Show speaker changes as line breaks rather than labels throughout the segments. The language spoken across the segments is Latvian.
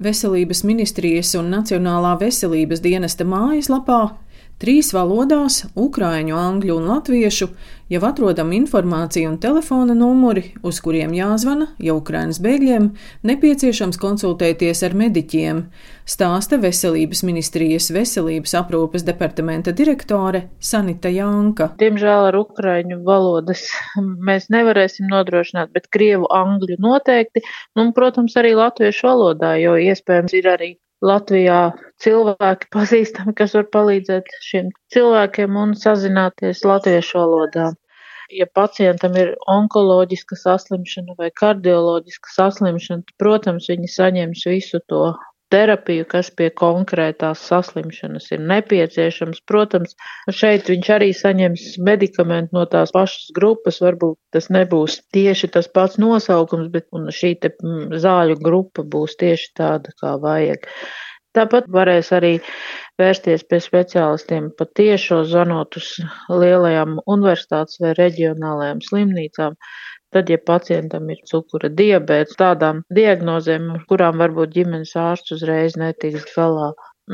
Veselības ministrijas un Nacionālā veselības dienesta mājaslapā Trīs valodās - ukraiņu, angļu un latviešu - jau atrodam informāciju un telefona numuri, uz kuriem jāzvana, ja Ukrainas bēgļiem nepieciešams konsultēties ar mediķiem, stāsta Veselības ministrijas veselības aprūpes departamenta direktore Sanita Janka.
Diemžēl ar ukraiņu valodas mēs nevarēsim nodrošināt, bet krievu, angļu noteikti, nu, un, protams, arī latviešu valodā, jo iespējams ir arī Latvijā cilvēki pazīstami, kas var palīdzēt šiem cilvēkiem un sazināties latviešu valodā. Ja pacientam ir onkoloģiska saslimšana vai kardioloģiska saslimšana, tad, protams, viņi saņems visu to terapiju, kas pie konkrētās saslimšanas ir nepieciešams. Protams, šeit viņš arī saņems medikamentu no tās pašas grupas, varbūt tas nebūs tieši tas pats nosaukums, bet šī te zāļu grupa būs tieši tāda, kā vajag. Tāpat varēs arī vērsties pie speciālistiem pa tiešo zvanot uz lielajām universitātes vai reģionālajām slimnīcām. Tad, ja pacientam ir cukura diabēts, tādām diagnozēm, kurām varbūt ģimenes ārsts uzreiz netiks galā,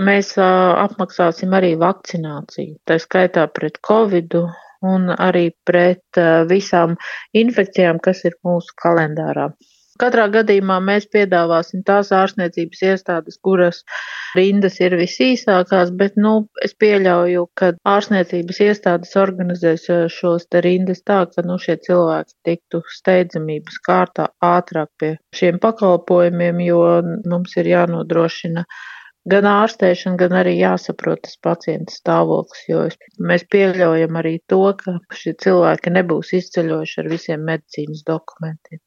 mēs apmaksāsim arī vakcināciju, tā skaitā pret covidu un arī pret visām infekcijām, kas ir mūsu kalendārā. Katrā gadījumā mēs piedāvāsim tās ārstniecības iestādes, kuras rindas ir visīsākās, bet, nu, es pieļauju, ka ārstniecības iestādes organizēs eh, šos rindas tā, ka, nu, šie cilvēki tiktu steidzamības kārtā ātrāk pie šiem pakalpojumiem, jo mums ir jānodrošina gan ārstēšana, gan arī jāsaprot tas pacienta stāvoklis, jo mēs pieļaujam arī to, ka šie cilvēki nebūs izceļojuši ar visiem medicīnas dokumentiem.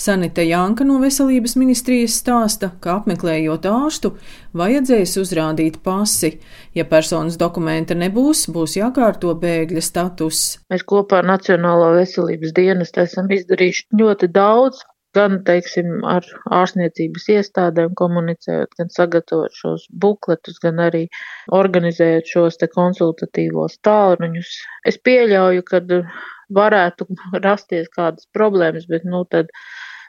Sanita Janka no Veselības ministrijas stāsta, ka apmeklējot ārstu, vajadzēs uzrādīt pasi. Ja personas dokumenta nebūs, būs jākārto bēgļa status.
Mēs kopā ar Nacionālo veselības dienestu esam izdarījuši ļoti daudz, gan, teiksim, ar ārstniecības iestādēm komunicējot, gan sagatavot šos bukletus, gan arī organizējot šos te konsultatīvos tālruņus. Es pieļauju, ka varētu rasties kādas problēmas, bet, nu, tad,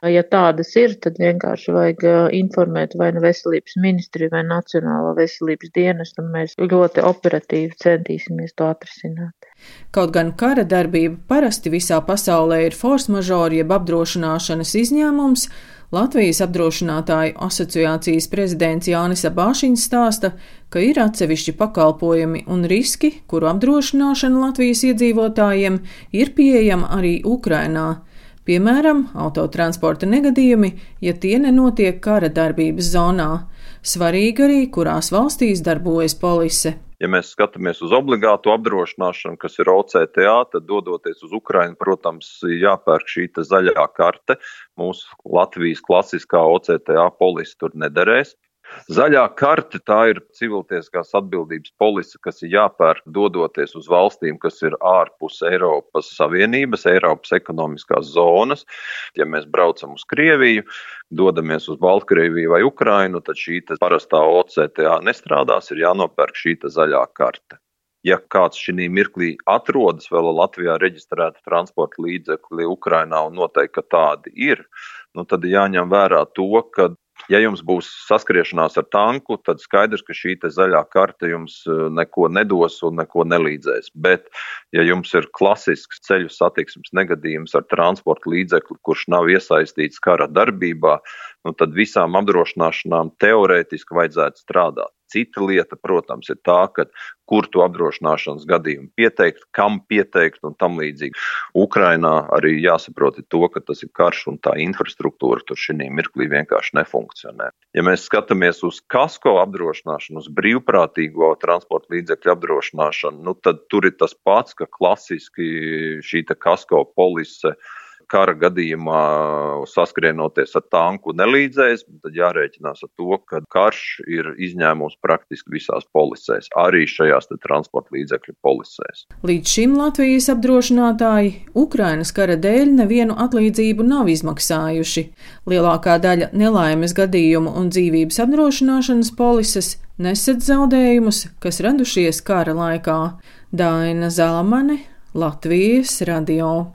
ja tādas ir, tad vienkārši vajag informēt vai nu veselības ministri vai Nacionālo veselības dienestu, un mēs ļoti operatīvi centīsimies to atrisināt.
Kaut gan kara darbība parasti visā pasaulē ir force majeure jeb apdrošināšanas izņēmums, Latvijas apdrošinātāju asociācijas prezidents Jānis Abāšiņš stāsta, ka ir atsevišķi pakalpojumi un riski, kuru apdrošināšana Latvijas iedzīvotājiem ir pieejama arī Ukrainā. Piemēram, autotransporta negadījumi, ja tie nenotiek kara darbības zonā. Svarīgi arī, kurās valstīs darbojas polise.
Ja mēs skatāmies uz obligātu apdrošināšanu, kas ir OCTA, tad dodoties uz Ukrajinu, protams, jāpērk šī zaļā karte. Mūsu Latvijas klasiskā OCTA polise tur nederēs. Zaļā karte tā ir civiltieskās atbildības polise, kas ir jāpērk dodoties uz valstīm, kas ir ārpus Eiropas Savienības, Eiropas ekonomiskās zonas. Ja mēs braucam uz Krieviju, dodamies uz Baltkrieviju vai Ukrainu, tad šī parastā OCTA nestrādās, ir jānopērk šī zaļā karte ja kāds šī mirklī atrodas vēl Latvijā reģistrēta transporta līdzekļi Ukrainā un noteikti, tādi ir, nu tad jāņem vērā to, ka Ja jums būs saskriešanās ar tanku, tad skaidrs, ka šī zaļā karte jums e, neko nedos un neko nelīdzēs. Bet, ja jums ir klasisks ceļu satiksmes negadījums ar transporta līdzekli, kurš nav iesaistīts kara darbībā, nu tad visām apdrošināšanām teorētiski vajadzētu strādāt. Cita lieta, protams, ir tā, ka kur to apdrošināšanas gadījumu pieteikt, kam pieteikt un tam līdzīgi. Ukrainā arī jāsaprot to, ka tas ir karš un tā infrastruktūra tur šī mirklī vienkārši nefunkcionē. Ja mēs skatāmies uz kasko apdrošināšanu, uz brīvprātīgo transporta līdzekļu apdrošināšanu, nu tad tur ir tas pats, ka klasiski šī kasko polise kara gadījumā saskrienoties ar tanku nelīdzēs, tad jārēķinās ar to, ka karš ir izņēmums praktiski visās policēs, arī šajās transporta līdzekļu policēs.
Līdz šim Latvijas apdrošinātāji Ukrainas kara dēļ nevienu atlīdzību nav izmaksājuši. Lielākā daļa nelaimes gadījumu un dzīvības apdrošināšanas polises nesedz zaudējumus, kas radušies kara laikā. Daina Zalamane, Latvijas radio.